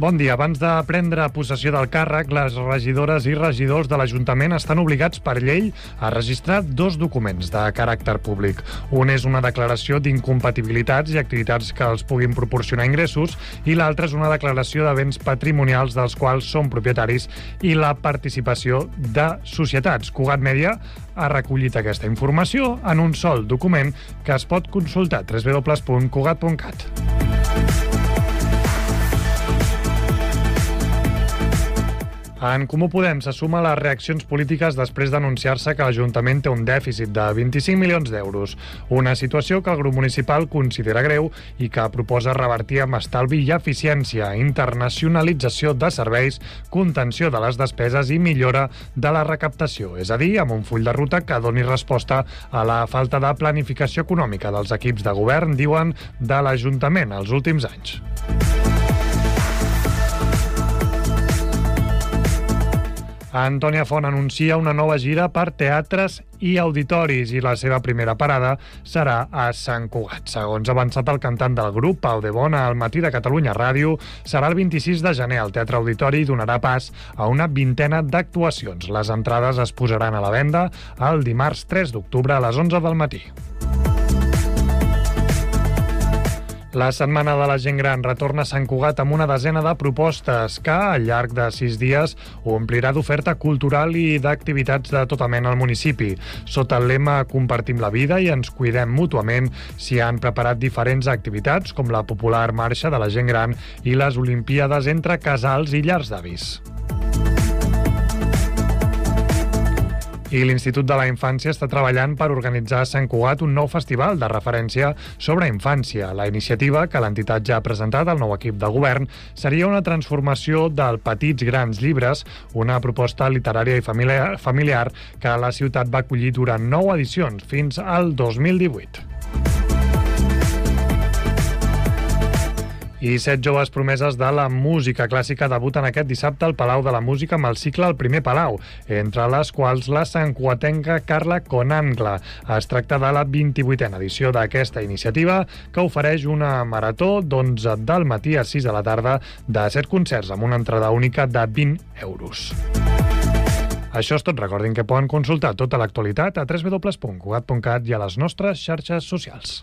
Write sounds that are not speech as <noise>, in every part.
Bon dia. Abans de prendre possessió del càrrec, les regidores i regidors de l'Ajuntament estan obligats per llei a registrar dos documents de caràcter públic. Un és una declaració d'incompatibilitats i activitats que els puguin proporcionar ingressos i l'altre és una declaració de béns patrimonials dels quals són propietaris i la participació de societats. Cugat Mèdia ha recollit aquesta informació en un sol document que es pot consultar a www.cugat.cat. En Comú Podem se suma les reaccions polítiques després d'anunciar-se que l'Ajuntament té un dèficit de 25 milions d'euros, una situació que el grup municipal considera greu i que proposa revertir amb estalvi i eficiència, internacionalització de serveis, contenció de les despeses i millora de la recaptació, és a dir, amb un full de ruta que doni resposta a la falta de planificació econòmica dels equips de govern, diuen, de l'Ajuntament els últims anys. Antònia Font anuncia una nova gira per teatres i auditoris i la seva primera parada serà a Sant Cugat. Segons avançat el cantant del grup, Pau de Bona, al matí de Catalunya Ràdio, serà el 26 de gener al Teatre Auditori donarà pas a una vintena d'actuacions. Les entrades es posaran a la venda el dimarts 3 d'octubre a les 11 del matí. La Setmana de la Gent Gran retorna a Sant Cugat amb una desena de propostes que, al llarg de sis dies, omplirà d'oferta cultural i d'activitats de tota mena al municipi. Sota el lema Compartim la vida i ens cuidem mútuament, s'hi han preparat diferents activitats, com la popular Marxa de la Gent Gran i les Olimpíades entre casals i llars d'avis. I l'Institut de la Infància està treballant per organitzar a Sant Cugat un nou festival de referència sobre infància. La iniciativa, que l'entitat ja ha presentat al nou equip de govern, seria una transformació del Petits Grans Llibres, una proposta literària i familiar, familiar que la ciutat va acollir durant nou edicions fins al 2018. I set joves promeses de la música clàssica debuten aquest dissabte al Palau de la Música amb el cicle El Primer Palau, entre les quals la santcuatenca Carla Conangla. Es tracta de la 28a edició d'aquesta iniciativa que ofereix una marató d'11 del matí a 6 de la tarda de 7 concerts amb una entrada única de 20 euros. Això és tot. Recordin que poden consultar tota l'actualitat a www.cugat.cat i a les nostres xarxes socials.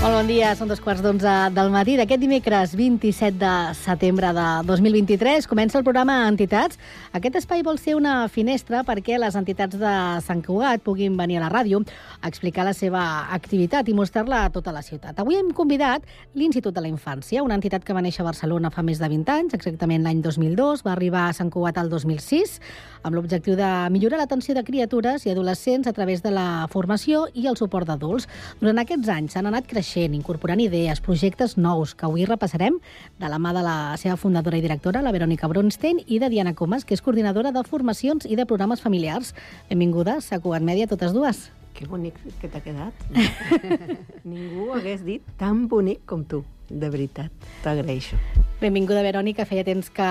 Molt bon dia, són dos quarts d'onze del matí d'aquest dimecres 27 de setembre de 2023. Comença el programa Entitats. Aquest espai vol ser una finestra perquè les entitats de Sant Cugat puguin venir a la ràdio a explicar la seva activitat i mostrar-la a tota la ciutat. Avui hem convidat l'Institut de la Infància, una entitat que va néixer a Barcelona fa més de 20 anys, exactament l'any 2002, va arribar a Sant Cugat el 2006, amb l'objectiu de millorar l'atenció de criatures i adolescents a través de la formació i el suport d'adults. Durant aquests anys s'han anat creixent, incorporant idees, projectes nous, que avui repassarem de la mà de la seva fundadora i directora, la Verònica Bronstein, i de Diana Comas, que és coordinadora de formacions i de programes familiars. Benvingudes a Cugat Mèdia, totes dues. Que bonic que t'ha quedat. <laughs> Ningú hagués dit tan bonic com tu, de veritat. T'agraeixo. Benvinguda, Verònica. Feia temps que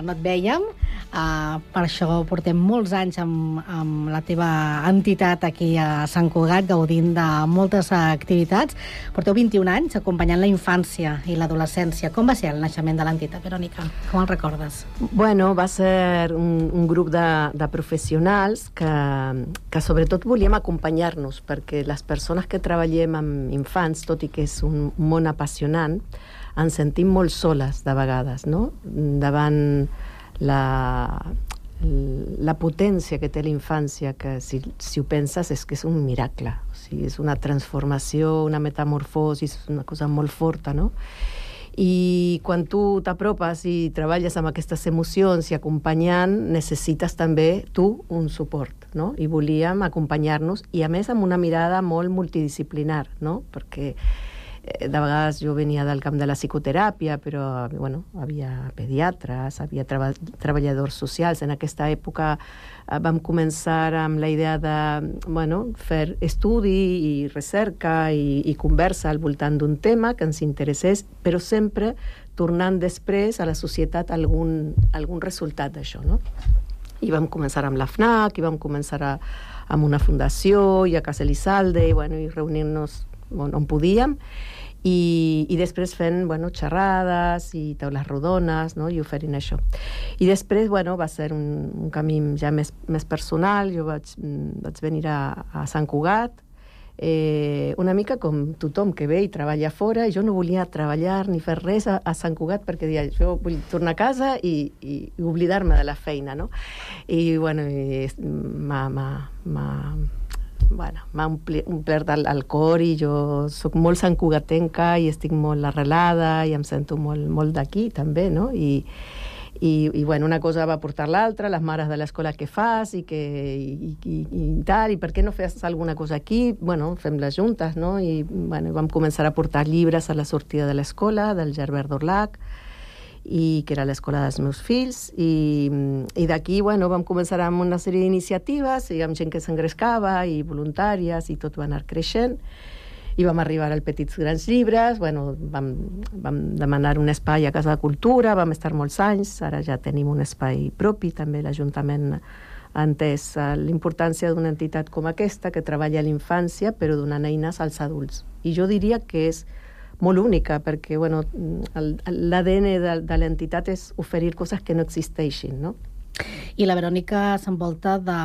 no et vèiem. Uh, per això portem molts anys amb, amb la teva entitat aquí a Sant Cugat, gaudint de moltes activitats. Porteu 21 anys acompanyant la infància i l'adolescència. Com va ser el naixement de l'entitat, Verònica? Com el recordes? Bueno, va ser un, un grup de, de professionals que, que sobretot volíem acompanyar-nos, perquè les persones que treballem amb infants, tot i que és un món apassionant, ens sentim molt soles de vegades, no? Davant la, la potència que té la infància, que si, si ho penses és que és un miracle, o sigui, és una transformació, una metamorfosi, és una cosa molt forta, no? I quan tu t'apropes i treballes amb aquestes emocions i acompanyant, necessites també tu un suport, no? I volíem acompanyar-nos, i a més amb una mirada molt multidisciplinar, no? Perquè de vegades jo venia del camp de la psicoteràpia, però bueno, havia pediatres, havia treba treballadors socials. En aquesta època eh, vam començar amb la idea de bueno, fer estudi i recerca i, i conversa al voltant d'un tema que ens interessés, però sempre tornant després a la societat algun, algun resultat d'això. No? I vam començar amb la FNAC, i vam començar a, amb una fundació, i a Casa Elizalde, i, bueno, i reunir-nos on, on podíem, i, i després fent bueno, xerrades i taules rodones no? i oferint això. I després bueno, va ser un, un camí ja més, més personal, jo vaig, vaig venir a, a Sant Cugat, eh, una mica com tothom que ve i treballa fora, jo no volia treballar ni fer res a, a Sant Cugat perquè dia, jo vull tornar a casa i, i, i oblidar-me de la feina, no? I, bueno, m'ha bueno, m'ha omplert el, el cor i jo sóc molt santcugatenca i estic molt arrelada i em sento molt, molt d'aquí també, no? I, i, i bueno, una cosa va portar l'altra, les mares de l'escola que fas i, que, i, i, i tal, i per què no fes alguna cosa aquí? Bueno, fem-les juntes, no? I bueno, vam començar a portar llibres a la sortida de l'escola, del Gerbert d'Orlac, i que era l'escola dels meus fills i, i d'aquí bueno, vam començar amb una sèrie d'iniciatives i amb gent que s'engrescava i voluntàries i tot va anar creixent. I vam arribar al Petits Grans Llibres, bueno, vam, vam demanar un espai a Casa de Cultura, vam estar molts anys, ara ja tenim un espai propi, també l'Ajuntament ha entès eh, l'importància d'una entitat com aquesta que treballa a l'infància però donant eines als adults. I jo diria que és molt única, perquè bueno, l'ADN de, de l'entitat és oferir coses que no existeixin, no? I la Verònica s'envolta de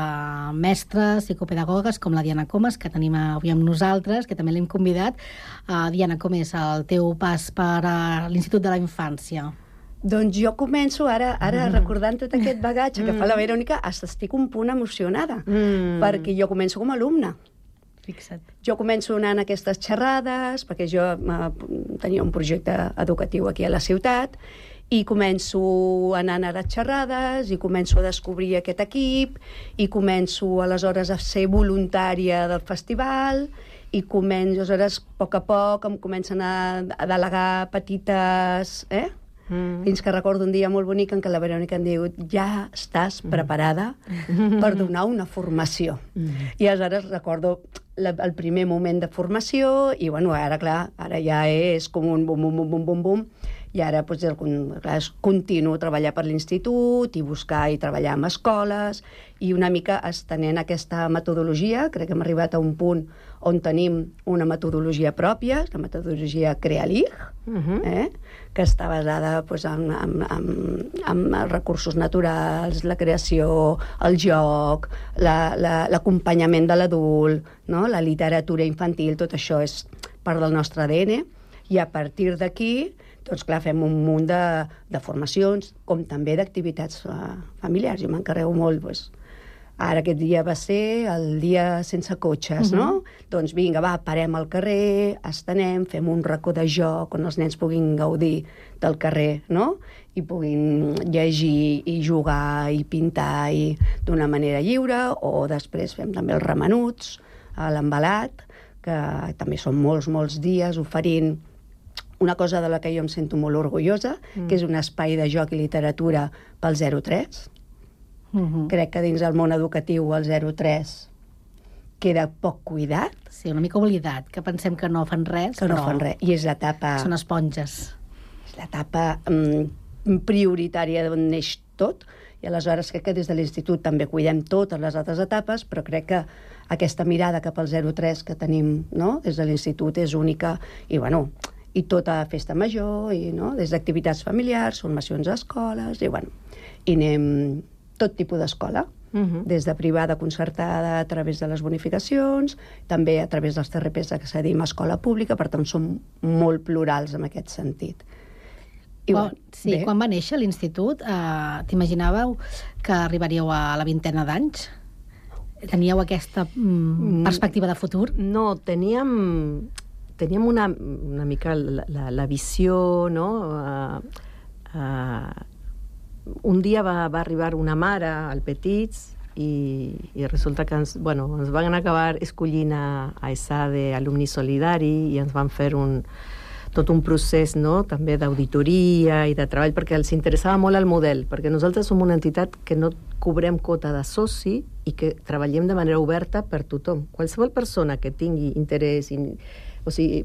mestres, psicopedagogues, com la Diana Comas, que tenim avui amb nosaltres, que també l'hem convidat. Uh, Diana, com és el teu pas per a l'Institut de la Infància? Doncs jo començo ara, ara mm. recordant tot aquest bagatge mm. que fa la mm. Verònica, estic un punt emocionada, mm. perquè jo començo com a alumna. Fixa't. Jo començo anant a aquestes xerrades, perquè jo eh, tenia un projecte educatiu aquí a la ciutat, i començo anant a les xerrades, i començo a descobrir aquest equip, i començo aleshores a ser voluntària del festival, i començo, aleshores, a poc a poc, em comencen a, a delegar petites... Eh? Mm. Fins que recordo un dia molt bonic en què la Verònica em diu ja estàs preparada mm. per donar una formació. Mm. I aleshores recordo la, el primer moment de formació i, bueno, ara, clar, ara ja és com un bum, bum, bum, bum, bum, bum, i ara doncs, el, clar, és continuo treballar per l'institut i buscar i treballar amb escoles i una mica estenent aquesta metodologia. Crec que hem arribat a un punt on tenim una metodologia pròpia, la metodologia Crealig, uh mhm. -huh. eh? Que està basada pues, en, en, en, en recursos naturals, la creació, el joc, l'acompanyament la, la, de l'adult, no? la literatura infantil, tot això és part del nostre ADN, i a partir d'aquí doncs clar, fem un munt de, de formacions, com també d'activitats uh, familiars. Jo m'encarrego molt doncs, Ara aquest dia va ser el dia sense cotxes, uh -huh. no? Mhm. Doncs vinga, va, parem al carrer, estenem, fem un racó de joc on els nens puguin gaudir del carrer, no? I puguin llegir i jugar i pintar i d'una manera lliure, o després fem també els remenuts, l'embalat, que també són molts, molts dies oferint una cosa de la que jo em sento molt orgullosa, mm. que és un espai de joc i literatura pel 03, Uh -huh. Crec que dins del món educatiu el 03 queda poc cuidat. Sí, una mica oblidat, que pensem que no fan res, que no fan res. I és l'etapa... Són esponges. És l'etapa mm, prioritària d'on neix tot, i aleshores crec que des de l'Institut també cuidem totes les altres etapes, però crec que aquesta mirada cap al 03 que tenim no? des de l'Institut és única, i bueno, i tota festa major, i no? des d'activitats familiars, formacions a escoles, i bueno, i anem tot tipus d'escola, uh mhm. -huh. des de privada concertada a través de les bonificacions, també a través dels TRPs que accedim a escola pública, per tant som molt plurals en aquest sentit. I, quan, bueno, sí, bé. quan va néixer l'institut, eh, t'imaginàveu que arribaríeu a la vintena d'anys? Teníeu aquesta mm, mm, perspectiva de futur? No, teníem teníem una, una mica la, la, la visió, no? Uh, uh, un dia va, va arribar una mare al Petits i, i resulta que ens, bueno, ens van acabar escollint a, a ESADE alumni solidari i ens van fer un, tot un procés no? també d'auditoria i de treball perquè els interessava molt el model, perquè nosaltres som una entitat que no cobrem quota de soci i que treballem de manera oberta per tothom. Qualsevol persona que tingui interès, i, o sigui,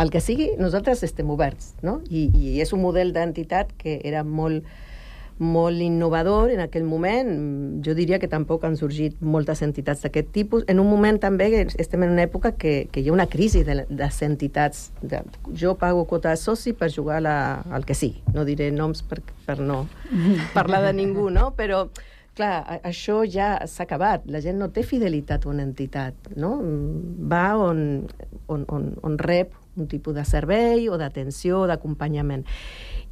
el que sigui, nosaltres estem oberts, no? I, i és un model d'entitat que era molt molt innovador en aquell moment. Jo diria que tampoc han sorgit moltes entitats d'aquest tipus. En un moment també estem en una època que, que hi ha una crisi de, de les entitats. De, jo pago quota de soci per jugar la, al que sí. No diré noms per, per no <laughs> parlar de ningú, no? Però clar, això ja s'ha acabat. La gent no té fidelitat a una entitat, no? Va on, on, on, on rep un tipus de servei o d'atenció, d'acompanyament.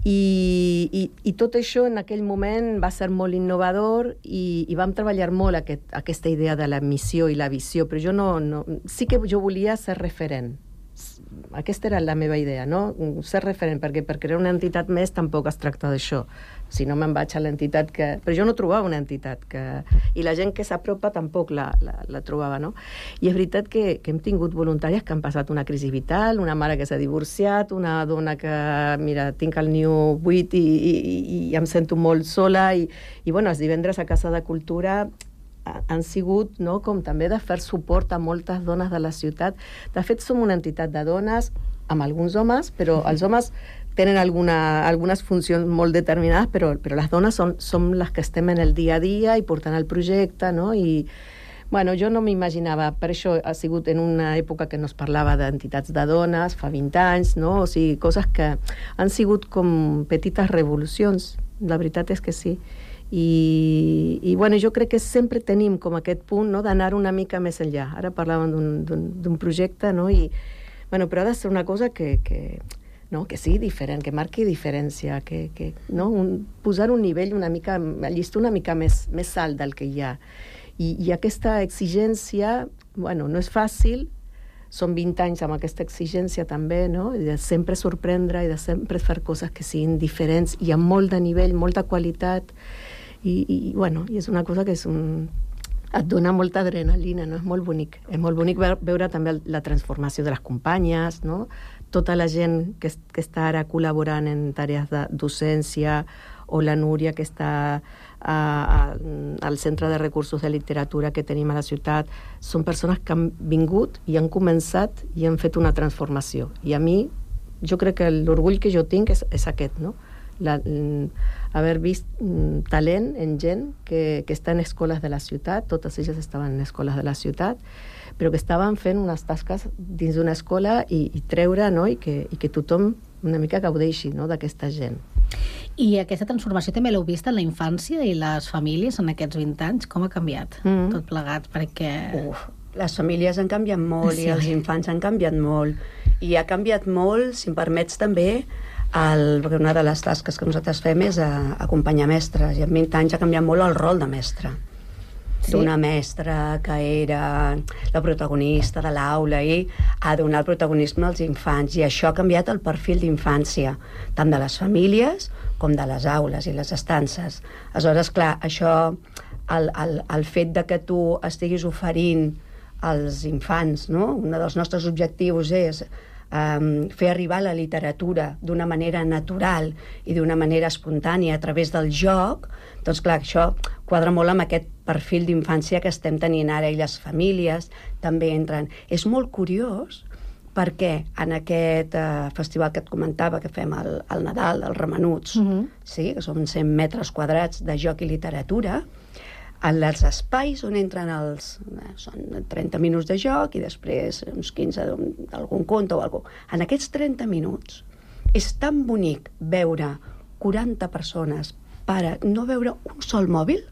I, i, I tot això en aquell moment va ser molt innovador i, i vam treballar molt aquest, aquesta idea de la missió i la visió, però jo no, no... Sí que jo volia ser referent. Aquesta era la meva idea, no? Ser referent, perquè per crear una entitat més tampoc es tracta d'això si no me'n vaig a l'entitat que... Però jo no trobava una entitat que... I la gent que s'apropa tampoc la, la, la trobava, no? I és veritat que, que hem tingut voluntàries que han passat una crisi vital, una mare que s'ha divorciat, una dona que, mira, tinc el niu buit i, i, i, i em sento molt sola i, i bueno, els divendres a Casa de Cultura han sigut no, com també de fer suport a moltes dones de la ciutat. De fet, som una entitat de dones amb alguns homes, però els homes tenen alguna, algunes funcions molt determinades, però, però les dones són, som les que estem en el dia a dia i portant el projecte, no? I, Bueno, jo no m'imaginava, per això ha sigut en una època que no es parlava d'entitats de dones, fa 20 anys, no? O sigui, coses que han sigut com petites revolucions, la veritat és que sí. I, i bueno, jo crec que sempre tenim com aquest punt no? d'anar una mica més enllà. Ara parlàvem d'un projecte, no? I, bueno, però ha de ser una cosa que, que, no? que sigui diferent, que marqui diferència, que, que no? un, posar un nivell una mica, el llistó una mica més, més alt del que hi ha. I, I aquesta exigència, bueno, no és fàcil, són 20 anys amb aquesta exigència també, no? De sempre sorprendre i de sempre fer coses que siguin diferents i amb molt de nivell, molta qualitat. I, i bueno, i és una cosa que és un, et dona molta adrenalina, no? És molt bonic. És molt bonic veure també la transformació de les companyes, no? Tota la gent que, que està ara col·laborant en tarees de docència o la Núria que està a, a, al Centre de Recursos de Literatura que tenim a la ciutat, són persones que han vingut i han començat i han fet una transformació. I a mi, jo crec que l'orgull que jo tinc és, és aquest, no? La, haver vist mm, talent en gent que, que està en escoles de la ciutat, totes elles estaven en escoles de la ciutat, però que estaven fent unes tasques dins d'una escola i, i treure, no?, i que, i que tothom una mica gaudeixi no?, d'aquesta gent. I aquesta transformació també l'heu vist en la infància i les famílies en aquests 20 anys? Com ha canviat mm -hmm. tot plegat? Perquè... Uf, les famílies han canviat molt sí. i els infants han canviat molt. I ha canviat molt, si em permets també, el, perquè una de les tasques que nosaltres fem és a, acompanyar mestres, i en 20 anys ha canviat molt el rol de mestre sí. d'una mestra que era la protagonista de l'aula i ha donat el protagonisme als infants i això ha canviat el perfil d'infància tant de les famílies com de les aules i les estances. Aleshores, clar, això, el, el, el fet de que tu estiguis oferint als infants, no? un dels nostres objectius és um, fer arribar la literatura d'una manera natural i d'una manera espontània a través del joc, doncs clar, això quadra molt amb aquest perfil d'infància que estem tenint ara i les famílies també entren. És molt curiós perquè en aquest uh, festival que et comentava que fem al, al Nadal, els Remenuts, uh -huh. sí, que són 100 metres quadrats de joc i literatura, en els espais on entren els... Eh, són 30 minuts de joc i després uns 15 d'algun conte o alguna En aquests 30 minuts és tan bonic veure 40 persones para no veure un sol mòbil,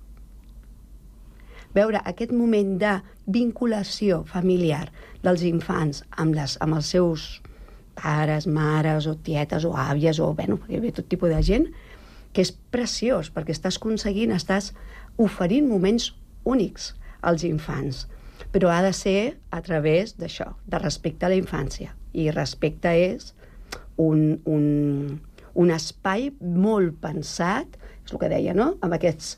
veure aquest moment de vinculació familiar dels infants amb, les, amb els seus pares, mares o tietes o àvies o, bueno, hi ha tot tipus de gent, que és preciós perquè estàs aconseguint, estàs oferint moments únics als infants, però ha de ser a través d'això, de respecte a la infància, I respecte és un, un, un espai molt pensat, és el que deia, no?, amb aquests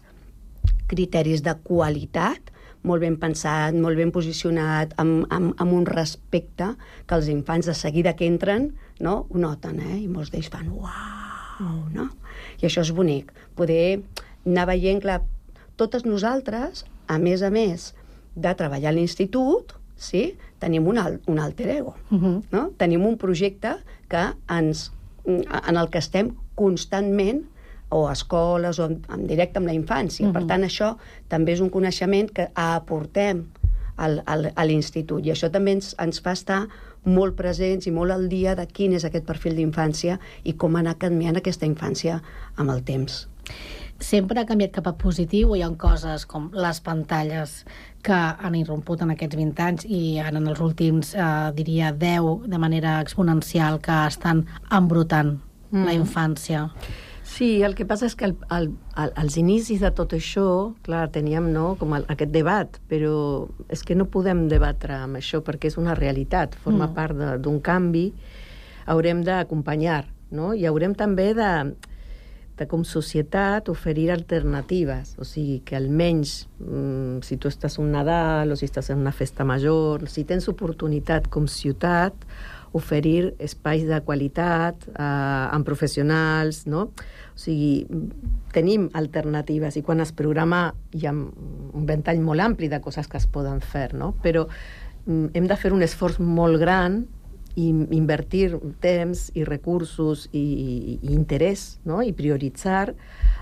criteris de qualitat, molt ben pensat, molt ben posicionat, amb, amb, amb un respecte que els infants de seguida que entren no, ho noten, eh? i molts d'ells fan uau, no? I això és bonic, poder anar veient, clar, totes nosaltres, a més a més de treballar a l'institut, sí, tenim un, al, un alter ego, uh -huh. no? Tenim un projecte que ens, en el que estem constantment o a escoles o en, en directe amb la infància. Uh -huh. Per tant, això també és un coneixement que aportem al, al, a l'institut i això també ens, ens fa estar molt presents i molt al dia de quin és aquest perfil d'infància i com anar canviant aquesta infància amb el temps. Sempre ha canviat cap a positiu o hi ha coses com les pantalles que han irromput en aquests 20 anys i ara en els últims, eh, diria, 10 de manera exponencial que estan embrutant mm. la infància? Sí, el que passa és que al, al, al, als inicis de tot això, clar, teníem no, com el, aquest debat, però és que no podem debatre amb això perquè és una realitat, forma mm. part d'un canvi, haurem d'acompanyar, no? i haurem també de, de com societat oferir alternatives, o sigui, que almenys mm, si tu estàs un Nadal o si estàs en una festa major, si tens oportunitat com ciutat, oferir espais de qualitat eh, amb professionals, no? O sigui, tenim alternatives i quan es programa hi ha un ventall molt ampli de coses que es poden fer, no? Però mm, hem de fer un esforç molt gran i invertir temps i recursos i, i, i interès no? i prioritzar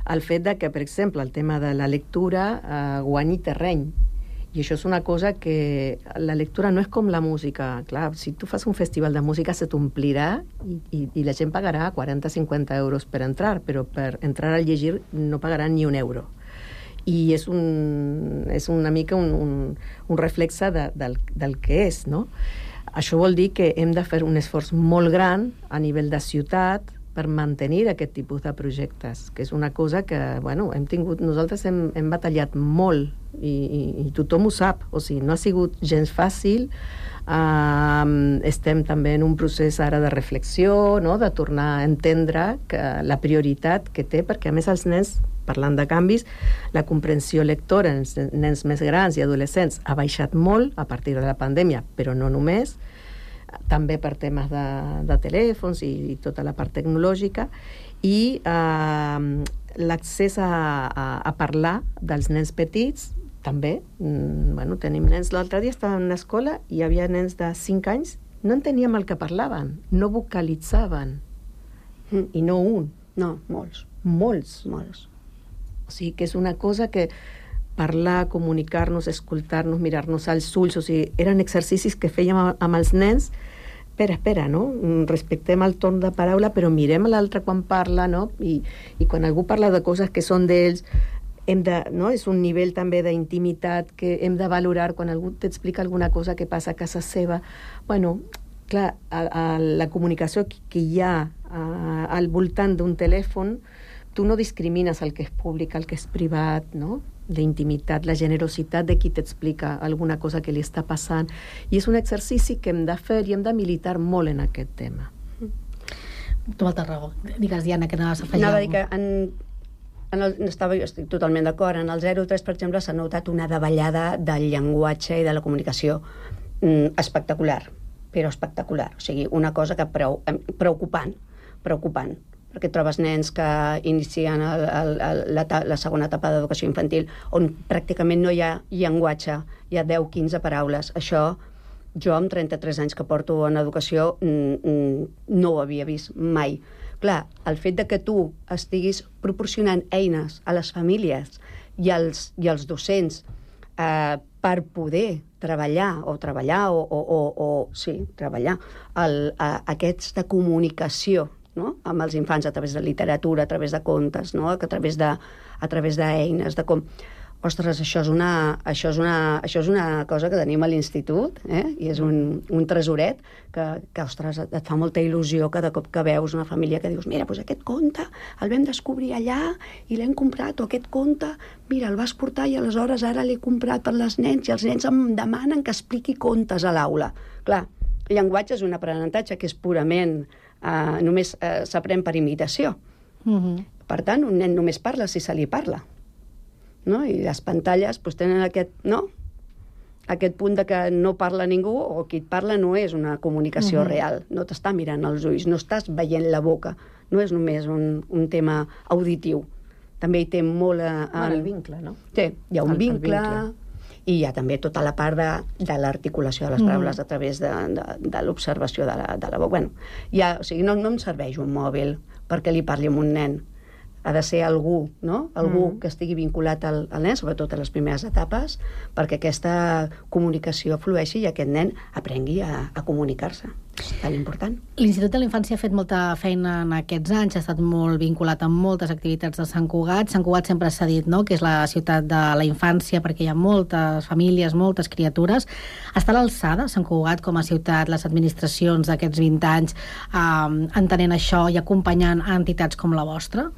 el fet de que, per exemple, el tema de la lectura eh, guanyi terreny i això és una cosa que la lectura no és com la música. Clar, si tu fas un festival de música se t'omplirà i, i, i la gent pagarà 40-50 euros per entrar, però per entrar a llegir no pagarà ni un euro. I és, un, és una mica un, un, un reflexe de, del, del que és, no? Això vol dir que hem de fer un esforç molt gran a nivell de ciutat, per mantenir aquest tipus de projectes, que és una cosa que, bueno, hem tingut, nosaltres hem, hem batallat molt i, i, i tothom ho sap, o sigui, no ha sigut gens fàcil, Uh, estem també en un procés ara de reflexió, no? de tornar a entendre que la prioritat que té, perquè a més els nens, parlant de canvis, la comprensió lectora en nens més grans i adolescents ha baixat molt a partir de la pandèmia, però no només, també per temes de, de telèfons i, i tota la part tecnològica, i eh, l'accés a, a, a parlar dels nens petits també. Mm, bueno, tenim nens... L'altre dia estava en una escola i hi havia nens de 5 anys no enteníem el que parlaven, no vocalitzaven. Mm. I no un. No, molts. Molts. Molts. O sigui que és una cosa que parlar, comunicar-nos, escoltar-nos, mirar-nos als ulls, o sigui, eren exercicis que fèiem amb els nens espera, espera, no? Mm, respectem el torn de paraula, però mirem l'altre quan parla, no? I, I quan algú parla de coses que són d'ells, hem de, no? és un nivell també d'intimitat que hem de valorar quan algú t'explica alguna cosa que passa a casa seva. Bueno, clar, a, a la comunicació que hi ha a, al voltant d'un telèfon, tu no discrimines el que és públic, el que és privat, no? D'intimitat, la generositat de qui t'explica alguna cosa que li està passant. I és un exercici que hem de fer i hem de militar molt en aquest tema. Tu molta raó. Digues, Diana, que anaves a afegir Anava a dir que en, en el, estava, jo estic totalment d'acord. En el 03, per exemple, s'ha notat una davallada del llenguatge i de la comunicació mm, espectacular, però espectacular. O sigui, una cosa que preu, preocupant, preocupant perquè trobes nens que inicien el, el, el, la, la segona etapa d'educació infantil on pràcticament no hi ha llenguatge, hi ha 10-15 paraules. Això jo amb 33 anys que porto en educació no ho havia vist mai. Clar, el fet de que tu estiguis proporcionant eines a les famílies i als, i als docents eh, per poder treballar o treballar o, o, o, o sí, treballar el, a, aquesta comunicació no? amb els infants a través de literatura, a través de contes, no? a través de, a través d'eines, de com... Ostres, això és una, això és una, això és una cosa que tenim a l'institut, eh? i és un, un tresoret que, que, ostres, et fa molta il·lusió cada cop que veus una família que dius mira, doncs aquest conte el vam descobrir allà i l'hem comprat, o aquest conte, mira, el vas portar i aleshores ara l'he comprat per les nens i els nens em demanen que expliqui contes a l'aula. Clar, El llenguatge és un aprenentatge que és purament... Eh, només eh, s'aprèn per imitació. Uh -huh. Per tant, un nen només parla si se li parla. No? I les pantalles doncs, tenen aquest, no? aquest punt de que no parla ningú o qui et parla no és una comunicació uh -huh. real, no t'està mirant als ulls, no estàs veient la boca, no és només un, un tema auditiu. També hi té molt... A, a... Bueno, el vincle, no? Sí, hi ha un El- el vincle, vincle. I hi ha també tota la part de, de l'articulació de les paraules a través de, de, de l'observació de, la, de la boca. Bueno, ja, o sigui, no, no em serveix un mòbil perquè li parli a un nen. Ha de ser algú, no? Algú Mm. que estigui vinculat al, al nen, sobretot a les primeres etapes, perquè aquesta comunicació flueixi i aquest nen aprengui a, a comunicar-se. Tan important. L'Institut de la Infància ha fet molta feina en aquests anys, ha estat molt vinculat amb moltes activitats de Sant Cugat. Sant Cugat sempre s'ha dit no? que és la ciutat de la infància perquè hi ha moltes famílies, moltes criatures. Està a l'alçada Sant Cugat com a ciutat, les administracions d'aquests 20 anys, eh, entenent això i acompanyant a entitats com la vostra?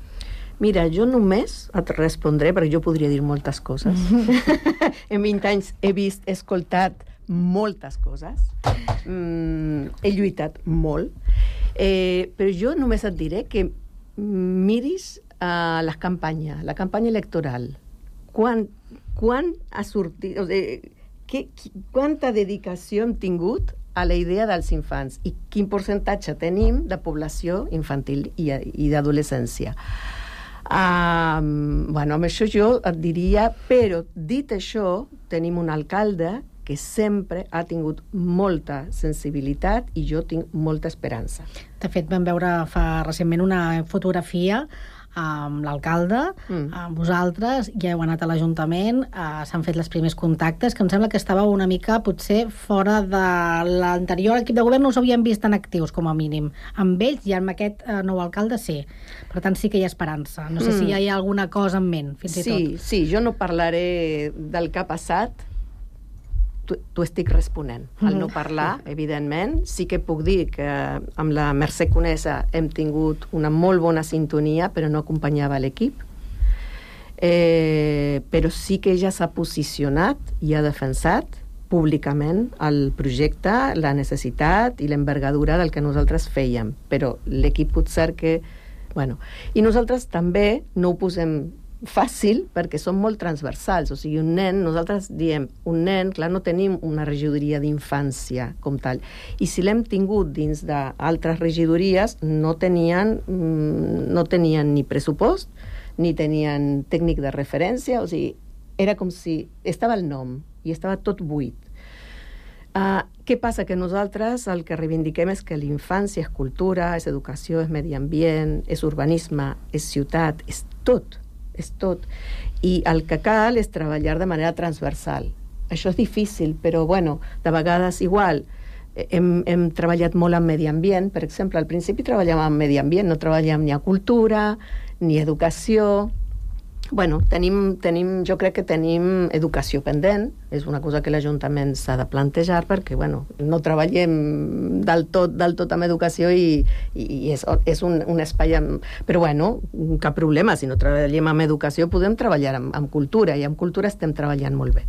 Mira, jo només et respondré, perquè jo podria dir moltes coses. <laughs> <laughs> en 20 anys he vist, he escoltat moltes coses. Mm, he lluitat molt. Eh, però jo només et diré que miris uh, la campanya, la campanya electoral. Quan, quan ha sortit... O sigui, que, qui, quanta dedicació hem tingut a la idea dels infants i quin percentatge tenim de població infantil i, i d'adolescència. Um, bueno, amb això jo et diria, però dit això, tenim un alcalde que sempre ha tingut molta sensibilitat i jo tinc molta esperança. De fet, vam veure fa recentment una fotografia amb l'alcalde, Mm. amb vosaltres, ja heu anat a l'Ajuntament, eh, s'han fet els primers contactes, que em sembla que estava una mica, potser, fora de l'anterior equip de govern, no us havíem vist tan actius, com a mínim. Amb ells i amb aquest eh, nou alcalde, sí. Per tant, sí que hi ha esperança. No sé Mm. si hi ha alguna cosa en ment, fins i Sí, tot. sí, jo no parlaré del que ha passat, t'ho- estic responent. Al no Mhm. parlar, evidentment, sí que puc dir que amb la Mercè Conesa hem tingut una molt bona sintonia, però no acompanyava l'equip. Eh, però sí que ella s'ha posicionat i ha defensat públicament el projecte, la necessitat i l'envergadura del que nosaltres fèiem. Però l'equip potser que... Bueno, I nosaltres també no ho posem fàcil perquè som molt transversals, o sigui, un nen, nosaltres diem, un nen, clar, no tenim una regidoria d'infància com tal, i si l'hem tingut dins d'altres regidories, no tenien, mm, no tenien ni pressupost, ni tenien tècnic de referència, o sigui, era com si estava el nom i estava tot buit. Uh, què passa? Que nosaltres el que reivindiquem és que l'infància és cultura, és educació, és medi ambient, és urbanisme, és ciutat, és tot, és tot. I el que cal és treballar de manera transversal. Això és difícil, però bueno, de vegades igual. Eh, Hem, hem treballat molt en medi ambient, per exemple, al principi treballàvem en medi ambient, no treballàvem ni a cultura, ni a educació, Bueno, tenim, tenim, jo crec que tenim educació pendent, és una cosa que l'Ajuntament s'ha de plantejar perquè bueno, no treballem del tot, del tot amb educació i, i és, és un, un espai... Amb... Però bueno, cap problema, si no treballem amb educació podem treballar amb, amb cultura i amb cultura estem treballant molt bé.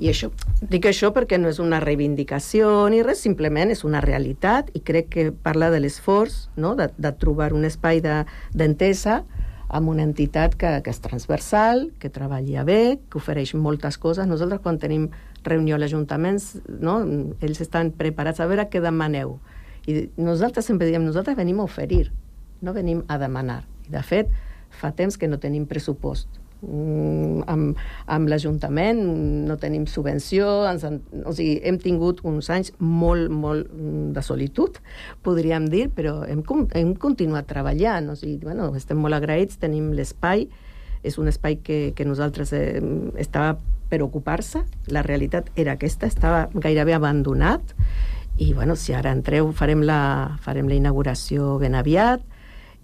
I això, dic això perquè no és una reivindicació ni res, simplement és una realitat i crec que parla de l'esforç no? de, de trobar un espai de- d'entesa de, amb una entitat que, que és transversal, que treballa bé, que ofereix moltes coses. Nosaltres, quan tenim reunió a l'Ajuntament, no, ells estan preparats a veure què demaneu. I nosaltres sempre diem, nosaltres venim a oferir, no venim a demanar. I, de fet, fa temps que no tenim pressupost. Mm, amb, amb l'Ajuntament no tenim subvenció, ens, o sigui, hem tingut uns anys molt, molt mm, de solitud, podríem dir, però hem, hem continuat treballant, o sigui, bueno, estem molt agraïts, tenim l'espai, és un espai que, que nosaltres eh, estava per ocupar-se, la realitat era aquesta, estava gairebé abandonat, i bueno, si ara entreu farem la, farem la inauguració ben aviat,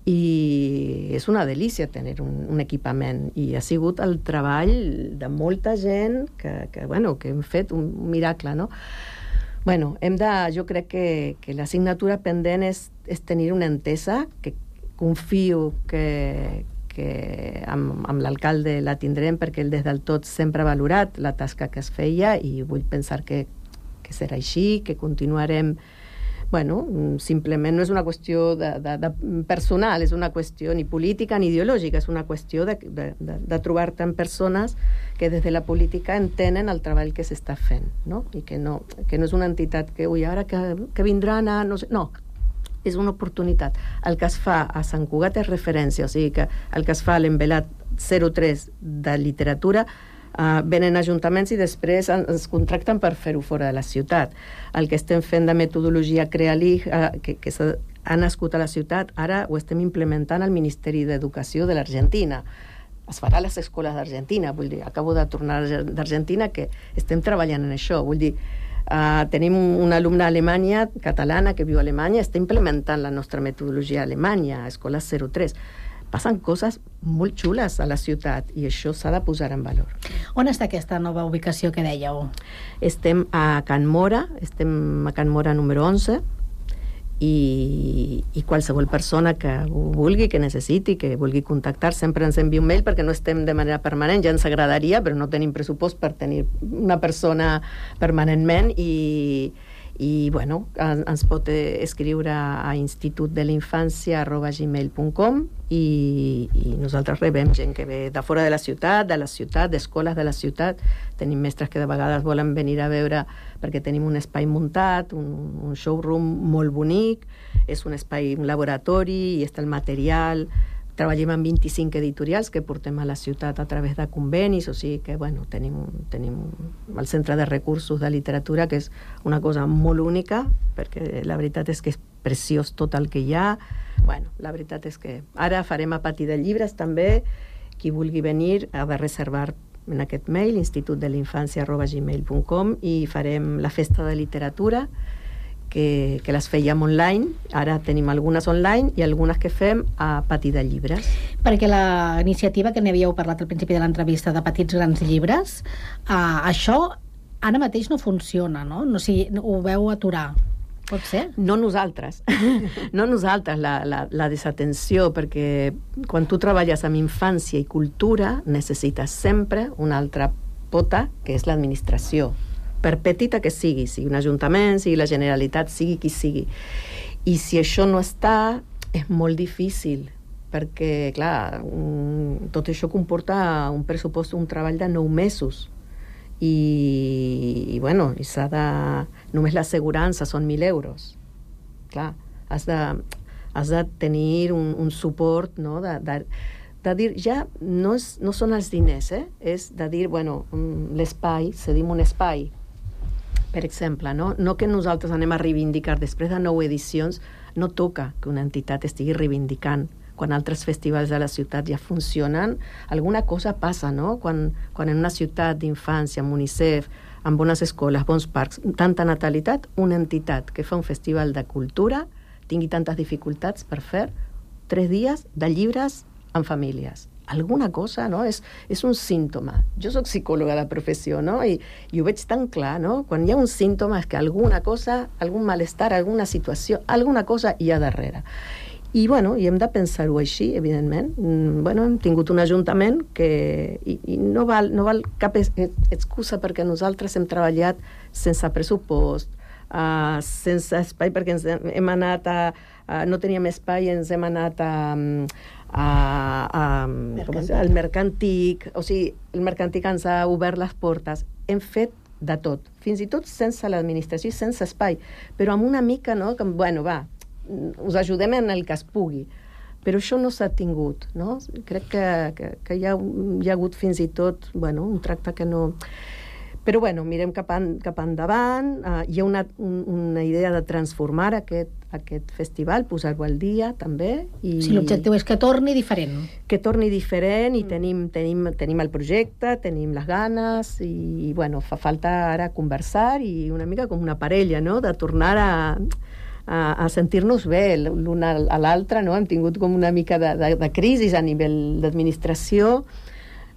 i és una delícia tenir un, un equipament i ha sigut el treball de molta gent que, que, bueno, que hem fet un, miracle, no? Bueno, hem de, jo crec que, que l'assignatura pendent és, és tenir una entesa que confio que, que amb, amb l'alcalde la tindrem perquè ell des del tot sempre ha valorat la tasca que es feia i vull pensar que, que serà així, que continuarem bueno, mm, simplement no és una qüestió de, de, de personal, és una qüestió ni política ni ideològica, és una qüestió de, de, de, de trobar-te amb persones que des de la política entenen el treball que s'està fent, no? I que no, que no és una entitat que, ui, ara que, que vindran a... No, sé, no, és una oportunitat. El que es fa a Sant Cugat és referència, o sigui que el que es fa a l'envelat 03 de literatura uh, venen ajuntaments i després ens contracten per fer-ho fora de la ciutat. El que estem fent de metodologia Crealig, uh, que, que ha nascut a la ciutat, ara ho estem implementant al Ministeri d'Educació de l'Argentina. Es farà a les escoles d'Argentina, vull dir, acabo de tornar d'Argentina que estem treballant en això, vull dir, Uh, tenim una alumna Alemanya, catalana, que viu a Alemanya, està implementant la nostra metodologia a Alemanya, a Escola 03 passen coses molt xules a la ciutat i això s'ha de posar en valor. On està aquesta nova ubicació que dèieu? Estem a Can Mora, estem a Can Mora número 11, i, i qualsevol persona que ho vulgui, que necessiti, que vulgui contactar, sempre ens envia un mail perquè no estem de manera permanent, ja ens agradaria, però no tenim pressupost per tenir una persona permanentment i, i bueno, ens pot eh, escriure a institutdelinfància.gmail.com i, i nosaltres rebem gent que ve de fora de la ciutat, de la ciutat, d'escoles de la ciutat. Tenim mestres que de vegades volen venir a veure perquè tenim un espai muntat, un, un showroom molt bonic, és un espai, un laboratori, i està el material, treballem amb 25 editorials que portem a la ciutat a través de convenis, o sigui que bueno, tenim, tenim el Centre de Recursos de Literatura, que és una cosa molt única, perquè la veritat és que és preciós tot el que hi ha. Bueno, la veritat és que ara farem a pati de llibres també, qui vulgui venir ha de reservar en aquest mail, institutdelinfància.gmail.com i farem la festa de literatura, que, que les fèiem online, ara tenim algunes online i algunes que fem a pati de llibres. Perquè la iniciativa que n'havíeu parlat al principi de l'entrevista de petits grans llibres, uh, això ara mateix no funciona, no? no si ho veu aturar. Pot ser? No nosaltres. <laughs> no nosaltres, la, la, la desatenció, perquè quan tu treballes amb infància i cultura necessites sempre una altra pota, que és l'administració per petita que sigui, sigui un ajuntament, sigui la Generalitat, sigui qui sigui. I si això no està, és molt difícil, perquè, clar, un, tot això comporta un pressupost, un treball de nou mesos. I, i bueno, i s'ha de... Només l'assegurança són 1.000 euros. Clar, has de, has de tenir un, un suport, no?, de, de, de dir, ja no, és, no són els diners, eh? és de dir, bueno, mm, l'espai, cedim un espai, per exemple, no? no que nosaltres anem a reivindicar, després de nou edicions, no toca que una entitat estigui reivindicant quan altres festivals de la ciutat ja funcionen, alguna cosa passa, no? Quan, quan en una ciutat d'infància, amb UNICEF, amb bones escoles, bons parcs, tanta natalitat, una entitat que fa un festival de cultura tingui tantes dificultats per fer tres dies de llibres amb famílies alguna cosa, no? És, és un símptoma. Jo sóc psicòloga de professió, no? I, I ho veig tan clar, no? Quan hi ha un símptoma és que alguna cosa, algun malestar, alguna situació, alguna cosa hi ha darrere. I, bueno, i hem de pensar-ho així, evidentment. Mm, bueno, hem tingut un ajuntament que... I, i no, val, no val cap excusa perquè nosaltres hem treballat sense pressupost, uh, sense espai, perquè ens hem anat a... Uh, no teníem espai i ens hem anat a... Um, a, a, com es, al mercantic, o sigui, el mercantic ens ha obert les portes. Hem fet de tot, fins i tot sense l'administració i sense espai, però amb una mica, no?, que, bueno, va, us ajudem en el que es pugui. Però això no s'ha tingut, no? Crec que, que, que hi, ha, hi ha hagut fins i tot, bueno, un tracte que no... Però bueno, mirem cap, en, cap endavant, uh, hi ha una, un, una idea de transformar aquest, aquest festival, posar-ho al dia també. I... Sí, l'objectiu és que torni diferent. Que torni diferent i mm. tenim, tenim, tenim el projecte, tenim les ganes i, bueno, fa falta ara conversar i una mica com una parella, no?, de tornar a, a, a sentir-nos bé l'un a l'altre, no? Hem tingut com una mica de, de, de crisi a nivell d'administració,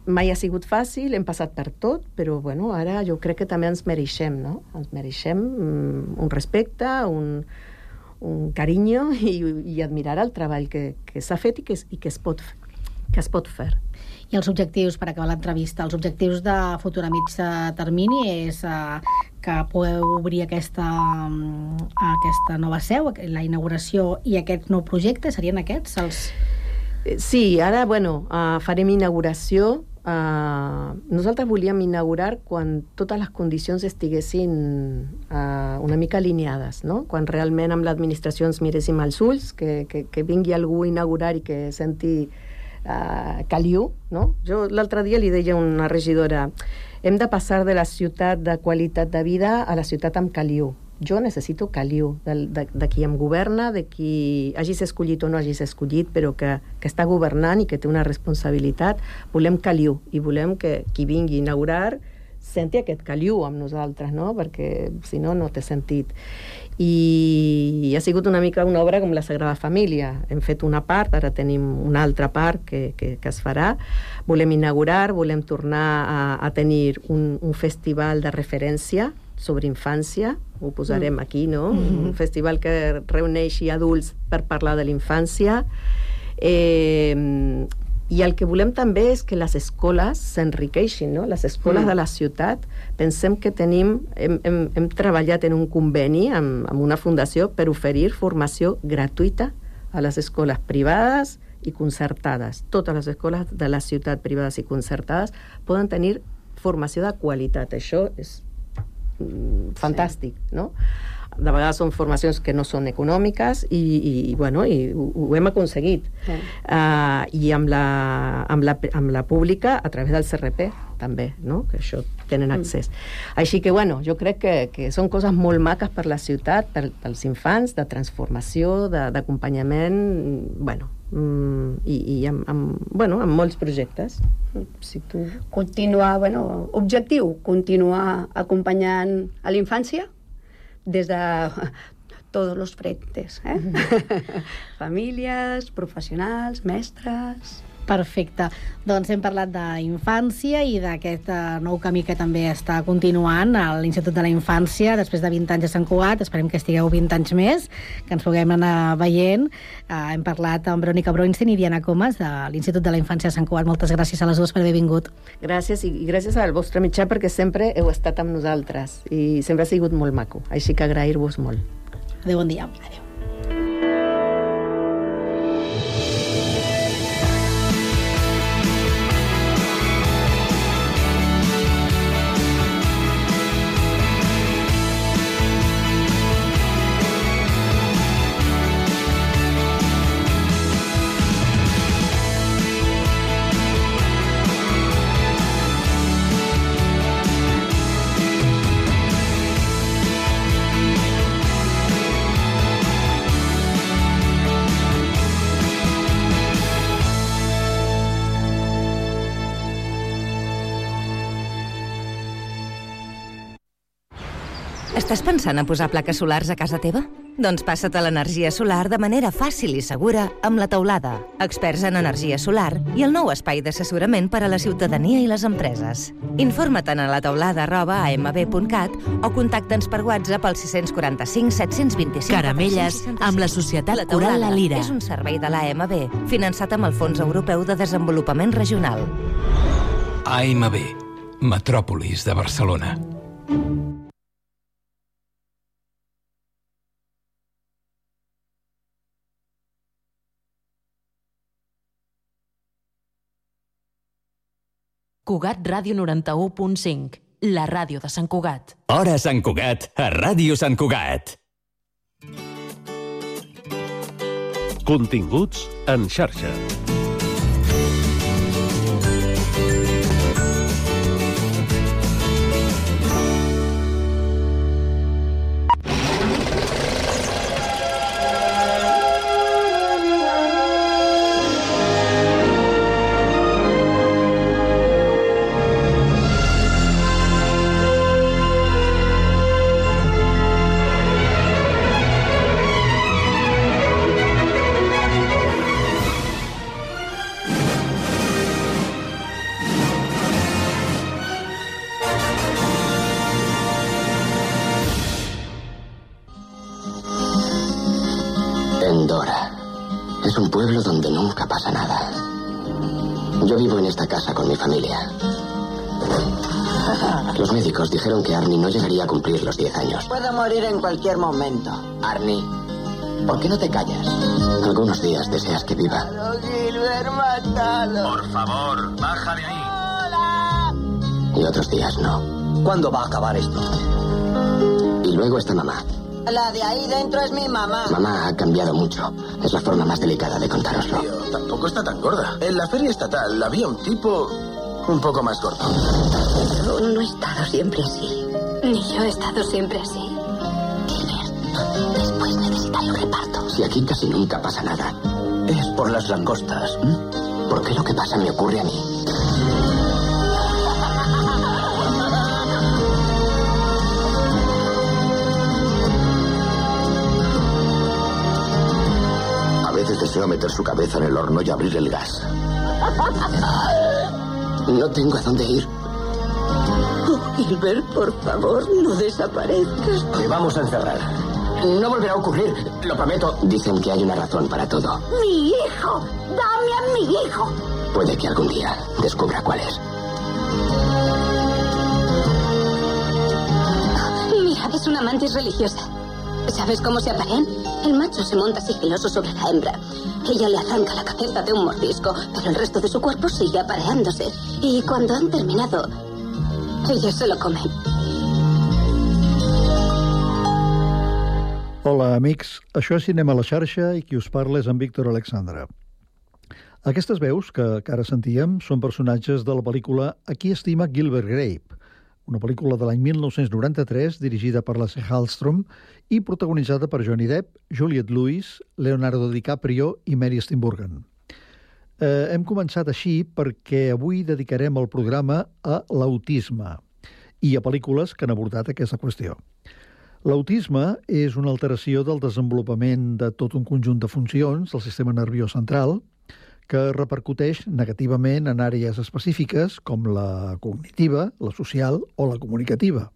mai ha sigut fàcil, hem passat per tot, però bueno, ara jo crec que també ens mereixem, no? Ens mereixem mm, un respecte, un, un carinyo i, i admirar el treball que, que s'ha fet i que, i que es pot que es pot fer. I els objectius, per acabar l'entrevista, els objectius de futur a mig termini és uh, que podeu obrir aquesta, mm, aquesta nova seu, la inauguració i aquest nou projecte, serien aquests els... Eh, Sí, ara, bueno, uh, farem inauguració. Uh, nosaltres volíem inaugurar quan totes les condicions estiguessin uh, una mica alineades, no? Quan realment amb l'administració ens miréssim als ulls, que, que, que vingui algú a inaugurar i que senti uh, caliu, no? Jo l'altre dia li deia a una regidora hem de passar de la ciutat de qualitat de vida a la ciutat amb caliu. Jo necessito caliu de, de, de qui em governa, de qui hagis escollit o no hagis escollit, però que, que està governant i que té una responsabilitat. Volem caliu i volem que qui vingui a inaugurar senti aquest caliu amb nosaltres, no? perquè si no, no té sentit. I ha sigut una mica una obra com la Sagrada Família. Hem fet una part, ara tenim una altra part que, que, que es farà. Volem inaugurar, volem tornar a, a tenir un, un festival de referència sobre infància, ho posarem aquí, no? Mm -hmm. Un festival que reuneixi adults per parlar de la infància. Eh, i el que volem també és que les escoles s'enriqueixin, no? Les escoles mm. de la ciutat, pensem que tenim, hem, hem, hem treballat en un conveni amb, amb una fundació per oferir formació gratuïta a les escoles privades i concertades. Totes les escoles de la ciutat privades i concertades poden tenir formació de qualitat. Això és mm, fantàstic, sí. no? de vegades són formacions que no són econòmiques i, i, bueno, i ho, ho hem aconseguit. Sí. Uh, I amb la, amb, la, amb la pública a través del CRP també, no? que això tenen accés. Mm. Així que, bueno, jo crec que, que són coses molt maques per la ciutat, per, pels infants, de transformació, d'acompanyament, bueno, mm, i, i amb, amb, bueno, amb molts projectes. Si tu... Continuar, bueno, objectiu, continuar acompanyant a la infància, des de <laughs> tots els frentes, eh? Mm <laughs> -hmm. <laughs> Famílies, professionals, mestres... Perfecte. Doncs hem parlat d'infància i d'aquest uh, nou camí que també està continuant a l'Institut de la Infància després de 20 anys a Sant Cugat. Esperem que estigueu 20 anys més, que ens puguem anar veient. Uh, hem parlat amb Verónica Broinstein i Diana Comas de l'Institut de la Infància de Sant Cugat. Moltes gràcies a les dues per haver vingut. Gràcies i, i gràcies al vostre mitjà perquè sempre heu estat amb nosaltres i sempre ha sigut molt maco. Així que agrair-vos molt. Adéu, bon dia. Adéu. Estàs pensant en posar plaques solars a casa teva? Doncs passa't a l'energia solar de manera fàcil i segura amb la teulada, experts en energia solar i el nou espai d'assessorament per a la ciutadania i les empreses. Informa't a la teulada arroba amb.cat o contacta'ns per WhatsApp al 645 725 Caramelles amb la Societat Coral La Lira. és un servei de l'AMB, finançat amb el Fons Europeu de Desenvolupament Regional. AMB, Metròpolis de Barcelona. Cugat Ràdio 91.5, la ràdio de Sant Cugat. Hora Sant Cugat, a Ràdio Sant Cugat. Continguts en xarxa. Es un pueblo donde nunca pasa nada. Yo vivo en esta casa con mi familia. Los médicos dijeron que Arnie no llegaría a cumplir los 10 años. Puedo morir en cualquier momento. Arnie, ¿por qué no te callas? Algunos días deseas que viva. Gilbert, mátalo. Por favor, baja de ahí. Y otros días no. ¿Cuándo va a acabar esto? Y luego está mamá. La de ahí dentro es mi mamá. Mamá ha cambiado mucho. Es la forma más delicada de contároslo. Tío, tampoco está tan gorda. En la feria estatal había un tipo un poco más gordo. Yo no he estado siempre así. Ni yo he estado siempre así. Gilbert, después necesitas el reparto. Si aquí casi nunca pasa nada. Es por las langostas. ¿Por qué lo que pasa me ocurre a mí? Veces deseo meter su cabeza en el horno y abrir el gas. No tengo a dónde ir. Oh, Gilbert, por favor, no desaparezcas. Te vamos a encerrar. No volverá a ocurrir, lo prometo. Dicen que hay una razón para todo. ¡Mi hijo! ¡Dame a mi hijo! Puede que algún día descubra cuál es. Mira, es una mantis religiosa. ¿Sabes cómo se aparean? El macho se monta sigiloso sobre la hembra. Ella le arranca la cabeza de un mordisco, pero el resto de su cuerpo sigue apareándose. Y cuando han terminado, ella se lo come. Hola, amics. Això és Cinema a la xarxa i qui us parla és en Víctor Alexandra. Aquestes veus que, que ara sentíem són personatges de la pel·lícula A qui estima Gilbert Grape, una pel·lícula de l'any 1993 dirigida per la C. Hallstrom i protagonitzada per Johnny Depp, Juliette Lewis, Leonardo DiCaprio i Mary Steenburgen. Eh, hem començat així perquè avui dedicarem el programa a l'autisme i a pel·lícules que han abordat aquesta qüestió. L'autisme és una alteració del desenvolupament de tot un conjunt de funcions del sistema nerviós central que repercuteix negativament en àrees específiques com la cognitiva, la social o la comunicativa.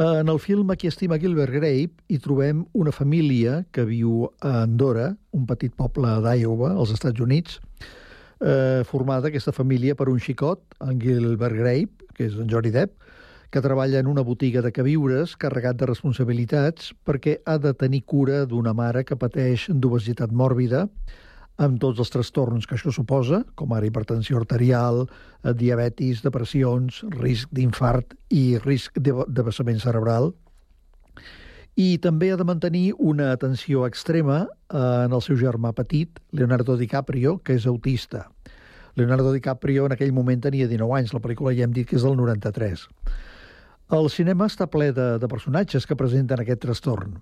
En el film Aquí estima Gilbert Grape hi trobem una família que viu a Andorra, un petit poble d'Iowa, als Estats Units, eh, formada aquesta família per un xicot, en Gilbert Grape, que és en Johnny Depp, que treballa en una botiga de queviures carregat de responsabilitats perquè ha de tenir cura d'una mare que pateix d'obesitat mòrbida, amb tots els trastorns que això suposa, com ara hipertensió arterial, eh, diabetis, depressions, risc d'infart i risc de, de vessament cerebral. I també ha de mantenir una atenció extrema eh, en el seu germà petit, Leonardo DiCaprio, que és autista. Leonardo DiCaprio en aquell moment tenia 19 anys, la pel·lícula ja hem dit que és del 93. El cinema està ple de, de personatges que presenten aquest trastorn.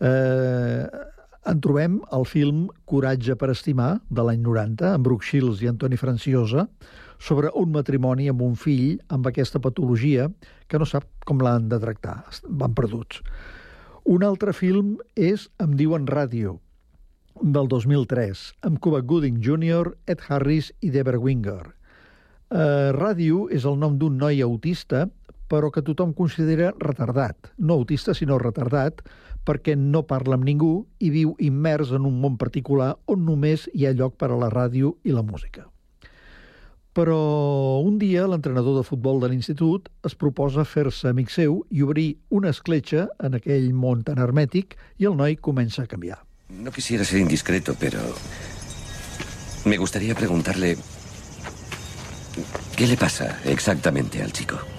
Eh, en trobem el film Coratge per estimar, de l'any 90, amb Brooke Shields i Antoni Franciosa, sobre un matrimoni amb un fill amb aquesta patologia que no sap com l'han de tractar. Van perduts. Un altre film és Em diuen ràdio, del 2003, amb Cuba Gooding Jr., Ed Harris i Deborah Winger. Eh, ràdio és el nom d'un noi autista, però que tothom considera retardat. No autista, sinó retardat, perquè no parla amb ningú i viu immers en un món particular on només hi ha lloc per a la ràdio i la música. Però un dia l'entrenador de futbol de l'institut es proposa fer-se amic seu i obrir una escletxa en aquell món tan hermètic i el noi comença a canviar. No quisiera ser indiscreto, pero me gustaría preguntarle qué le pasa exactamente al chico.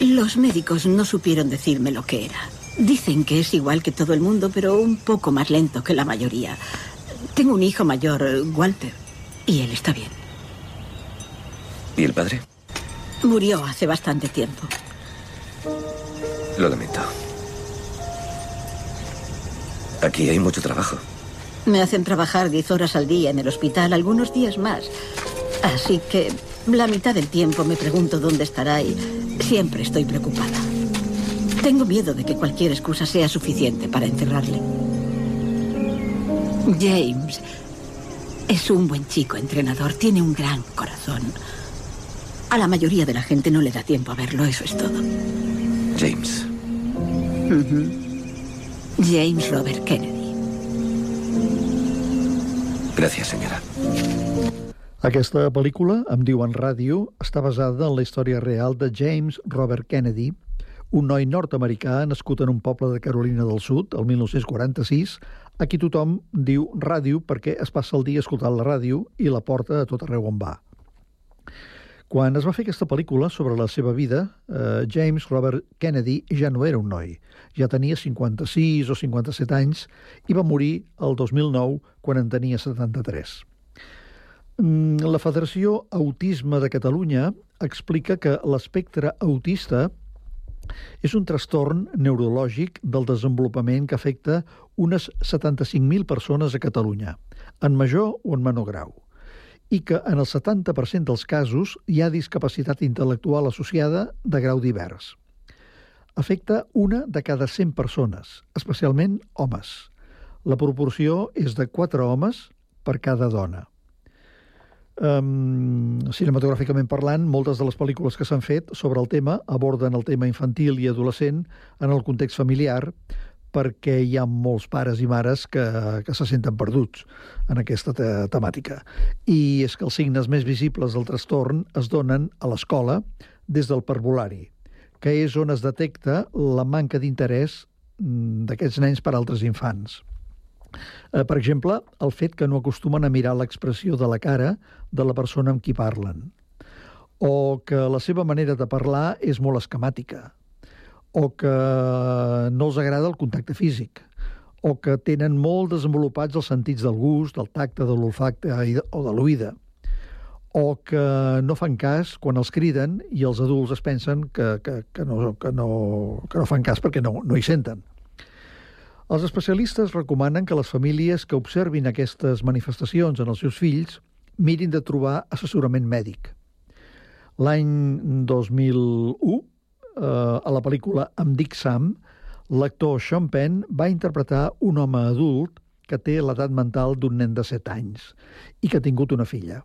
Los médicos no supieron decirme lo que era. Dicen que es igual que todo el mundo, pero un poco más lento que la mayoría. Tengo un hijo mayor, Walter, y él está bien. ¿Y el padre? Murió hace bastante tiempo. Lo lamento. Aquí hay mucho trabajo. Me hacen trabajar 10 horas al día en el hospital, algunos días más. Así que la mitad del tiempo me pregunto dónde estará y siempre estoy preocupada. Tengo miedo de que cualquier excusa sea suficiente para encerrarle. James es un buen chico entrenador, tiene un gran corazón. A la mayoría de la gente no le da tiempo a verlo, eso es todo. James. Uh -huh. James Robert Kennedy. Gracias, señora. Aquesta pel·lícula, em diuen ràdio, està basada en la història real de James Robert Kennedy, un noi nord-americà nascut en un poble de Carolina del Sud, el 1946, a qui tothom diu ràdio perquè es passa el dia escoltant la ràdio i la porta a tot arreu on va. Quan es va fer aquesta pel·lícula sobre la seva vida, eh, James Robert Kennedy ja no era un noi. Ja tenia 56 o 57 anys i va morir el 2009 quan en tenia 73. Mm, la Federació Autisme de Catalunya explica que l'espectre autista és un trastorn neurològic del desenvolupament que afecta unes 75.000 persones a Catalunya, en major o en menor grau i que en el 70% dels casos hi ha discapacitat intel·lectual associada de grau divers. Afecta una de cada 100 persones, especialment homes. La proporció és de 4 homes per cada dona. Um, cinematogràficament parlant, moltes de les pel·lícules que s'han fet sobre el tema aborden el tema infantil i adolescent en el context familiar, perquè hi ha molts pares i mares que, que se senten perduts en aquesta te temàtica. I és que els signes més visibles del trastorn es donen a l'escola des del parvulari, que és on es detecta la manca d'interès mm, d'aquests nens per altres infants. Eh, per exemple, el fet que no acostumen a mirar l'expressió de la cara de la persona amb qui parlen, o que la seva manera de parlar és molt esquemàtica, o que no els agrada el contacte físic, o que tenen molt desenvolupats els sentits del gust, del tacte, de l'olfacte o de l'oïda, o que no fan cas quan els criden i els adults es pensen que, que, que, no, que, no, que no fan cas perquè no, no hi senten. Els especialistes recomanen que les famílies que observin aquestes manifestacions en els seus fills mirin de trobar assessorament mèdic. L'any 2001 eh, a la pel·lícula Em dic Sam, l'actor Sean Penn va interpretar un home adult que té l'edat mental d'un nen de 7 anys i que ha tingut una filla.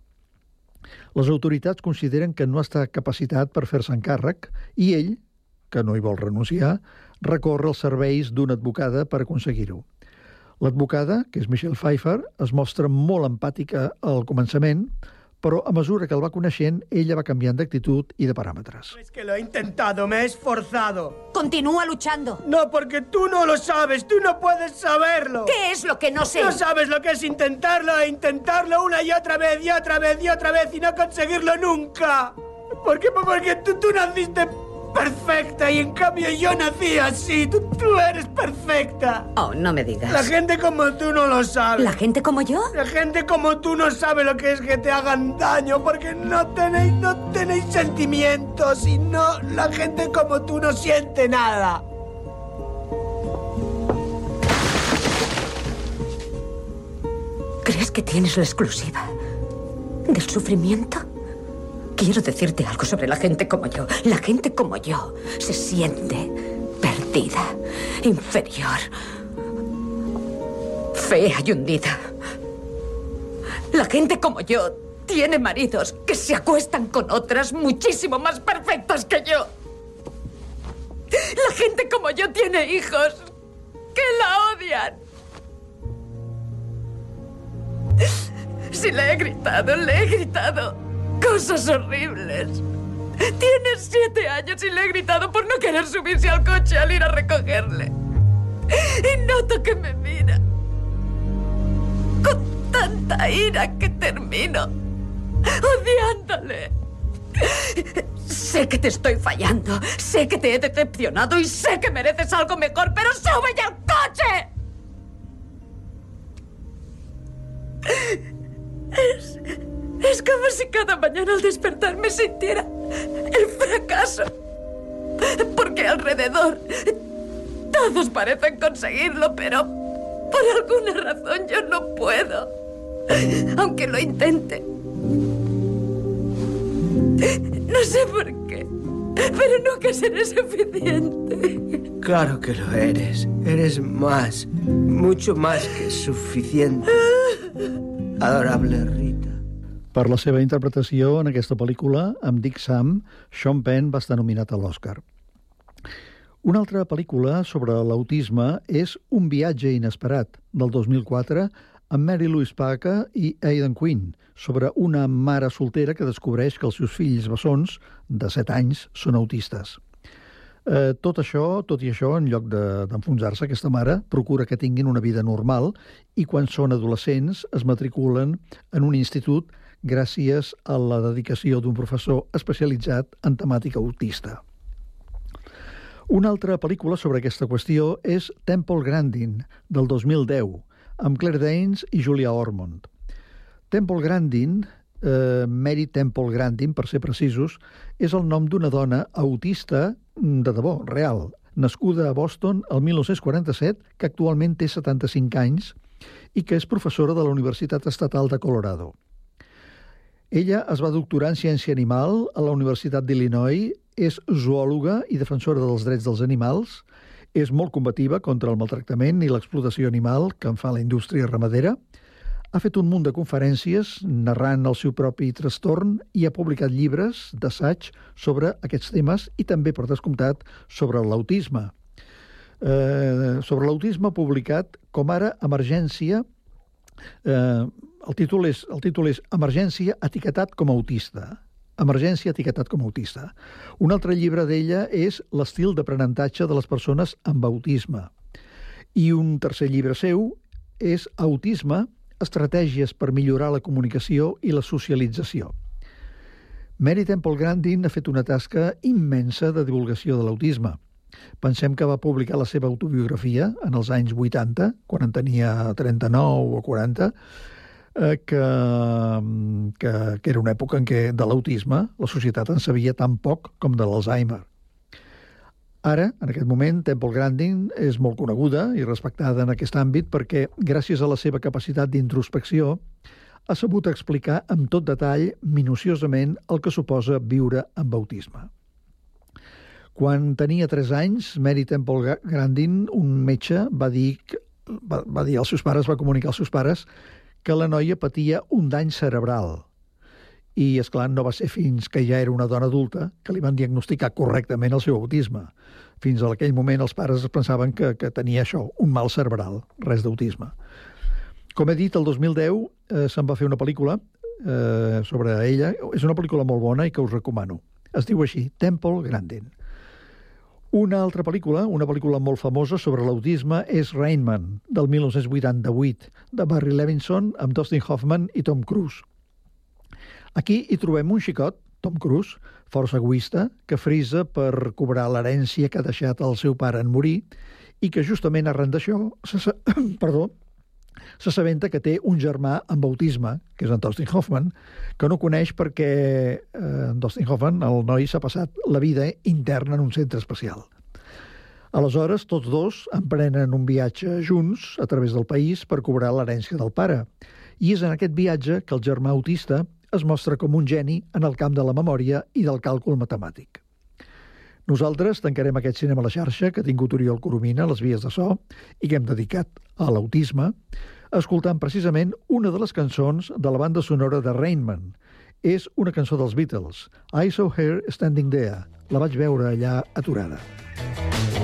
Les autoritats consideren que no està capacitat per fer-se càrrec i ell, que no hi vol renunciar, recorre els serveis d'una advocada per aconseguir-ho. L'advocada, que és Michelle Pfeiffer, es mostra molt empàtica al començament, però a mesura que el va coneixent, ella va canviant d'actitud i de paràmetres. Es que lo he intentado, me he esforzado. Continúa luchando. No, porque tú no lo sabes, tú no puedes saberlo. ¿Qué es lo que no sé? No sabes lo que es intentarlo e intentarlo una y otra vez y otra vez y otra vez y no conseguirlo nunca. ¿Por qué? Porque tú, tú naciste perfecta y en cambio yo nací así. Tú, tú, eres perfecta. Oh, no me digas. La gente como tú no lo sabe. ¿La gente como yo? La gente como tú no sabe lo que es que te hagan daño porque no tenéis, no tenéis sentimientos y no, la gente como tú no siente nada. ¿Crees que tienes la exclusiva del sufrimiento? Quiero decirte algo sobre la gente como yo. La gente como yo se siente perdida, inferior, fea y hundida. La gente como yo tiene maridos que se acuestan con otras muchísimo más perfectas que yo. La gente como yo tiene hijos que la odian. Si le he gritado, le he gritado cosas horribles. Tiene siete años y le he gritado por no querer subirse al coche al ir a recogerle. Y noto que me mira. Con tanta ira que termino odiándole. Sé que te estoy fallando, sé que te he decepcionado y sé que mereces algo mejor, pero sube ya al coche. Es, es como si cada mañana al despertar me sintiera el fracaso. Porque alrededor todos parecen conseguirlo, pero por alguna razón yo no puedo. Aunque lo intente. No sé por qué, pero nunca seré suficiente. Claro que lo eres. Eres más, mucho más que suficiente. Adorable Rita. Per la seva interpretació en aquesta pel·lícula, amb Dick Sam, Sean Penn va estar nominat a l'Oscar. Una altra pel·lícula sobre l'autisme és Un viatge inesperat, del 2004, amb Mary Louise Parker i Aidan Quinn, sobre una mare soltera que descobreix que els seus fills bessons, de 7 anys, són autistes. Eh, tot això, tot i això, en lloc d'enfonsar-se, de, aquesta mare procura que tinguin una vida normal i quan són adolescents es matriculen en un institut gràcies a la dedicació d'un professor especialitzat en temàtica autista. Una altra pel·lícula sobre aquesta qüestió és Temple Grandin, del 2010, amb Claire Danes i Julia Ormond. Temple Grandin, eh, Mary Temple Grandin, per ser precisos, és el nom d'una dona autista de debò, real, nascuda a Boston el 1947, que actualment té 75 anys i que és professora de la Universitat Estatal de Colorado. Ella es va doctorar en ciència animal a la Universitat d'Illinois, és zoòloga i defensora dels drets dels animals, és molt combativa contra el maltractament i l'explotació animal que en fa la indústria ramadera, ha fet un munt de conferències narrant el seu propi trastorn i ha publicat llibres d'assaig sobre aquests temes i també, per descomptat, sobre l'autisme. Eh, sobre l'autisme publicat com ara Emergència, eh, el, títol és, el títol és Emergència etiquetat com a autista. Emergència etiquetat com a autista. Un altre llibre d'ella és L'estil d'aprenentatge de les persones amb autisme. I un tercer llibre seu és Autisme, estratègies per millorar la comunicació i la socialització. Mary Temple Grandin ha fet una tasca immensa de divulgació de l'autisme. Pensem que va publicar la seva autobiografia en els anys 80, quan en tenia 39 o 40, eh, que, que, que era una època en què de l'autisme la societat en sabia tan poc com de l'Alzheimer. Ara, en aquest moment, Temple Grandin és molt coneguda i respectada en aquest àmbit perquè, gràcies a la seva capacitat d'introspecció, ha sabut explicar amb tot detall, minuciosament, el que suposa viure amb autisme. Quan tenia 3 anys, Mary Temple Grandin, un metge, va dir, va, va dir als seus pares, va comunicar als seus pares que la noia patia un dany cerebral – i, és clar no va ser fins que ja era una dona adulta que li van diagnosticar correctament el seu autisme. Fins a aquell moment els pares es pensaven que, que tenia això, un mal cerebral, res d'autisme. Com he dit, el 2010 eh, se'n va fer una pel·lícula eh, sobre ella. És una pel·lícula molt bona i que us recomano. Es diu així, Temple Grandin. Una altra pel·lícula, una pel·lícula molt famosa sobre l'autisme, és Rain Man, del 1988, de Barry Levinson, amb Dustin Hoffman i Tom Cruise. Aquí hi trobem un xicot, Tom Cruise, força egoista, que frisa per cobrar l'herència que ha deixat el seu pare en morir i que justament arran d'això se, <coughs> perdó, s'assabenta que té un germà amb autisme, que és en Dustin Hoffman, que no coneix perquè eh, en Dustin Hoffman, el noi, s'ha passat la vida interna en un centre especial. Aleshores, tots dos emprenen un viatge junts a través del país per cobrar l'herència del pare. I és en aquest viatge que el germà autista es mostra com un geni en el camp de la memòria i del càlcul matemàtic. Nosaltres tancarem aquest cinema a la xarxa que ha tingut Oriol Coromina, les vies de so, i que hem dedicat a l'autisme, escoltant precisament una de les cançons de la banda sonora de Rainman. És una cançó dels Beatles, I Saw Her Standing There. La vaig veure allà aturada. Well,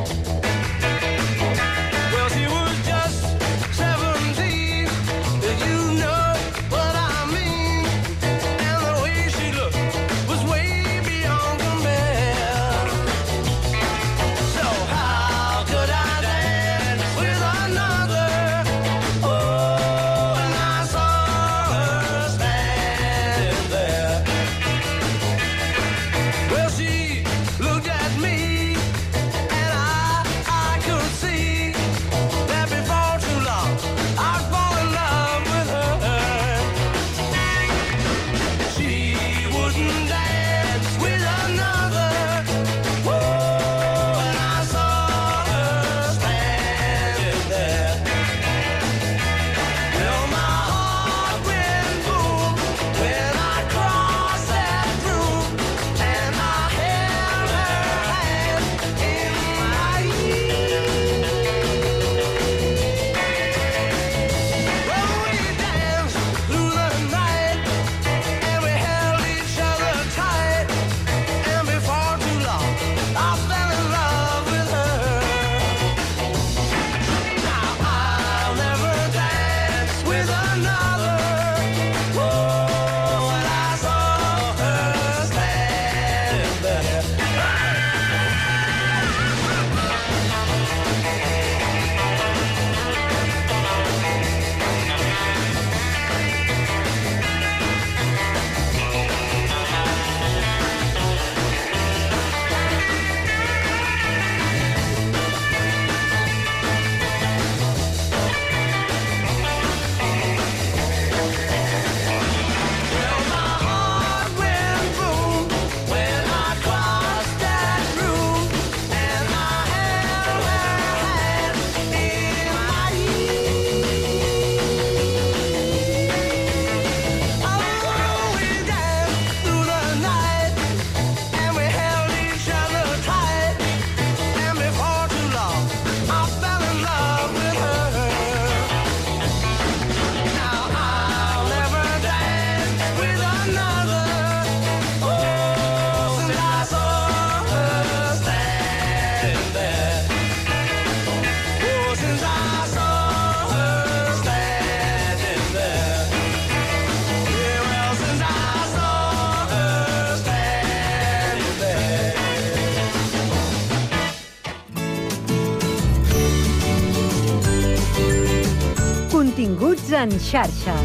en xarxa.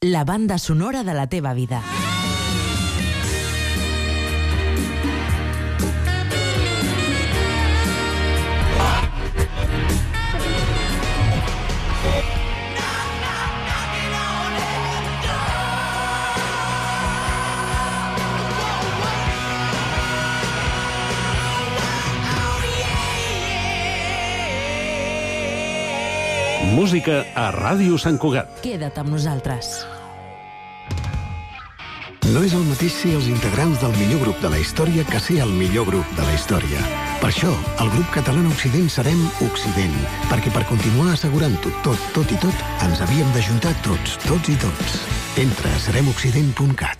La banda sonora de la teva vida. Música a Ràdio Sant Cugat. Queda't amb nosaltres. No és el mateix ser els integrants del millor grup de la història que ser el millor grup de la història. Per això, el grup català Occident serem Occident, perquè per continuar assegurant-ho tot, tot i tot, ens havíem d'ajuntar tots, tots i tots. Entra a seremoccident.cat.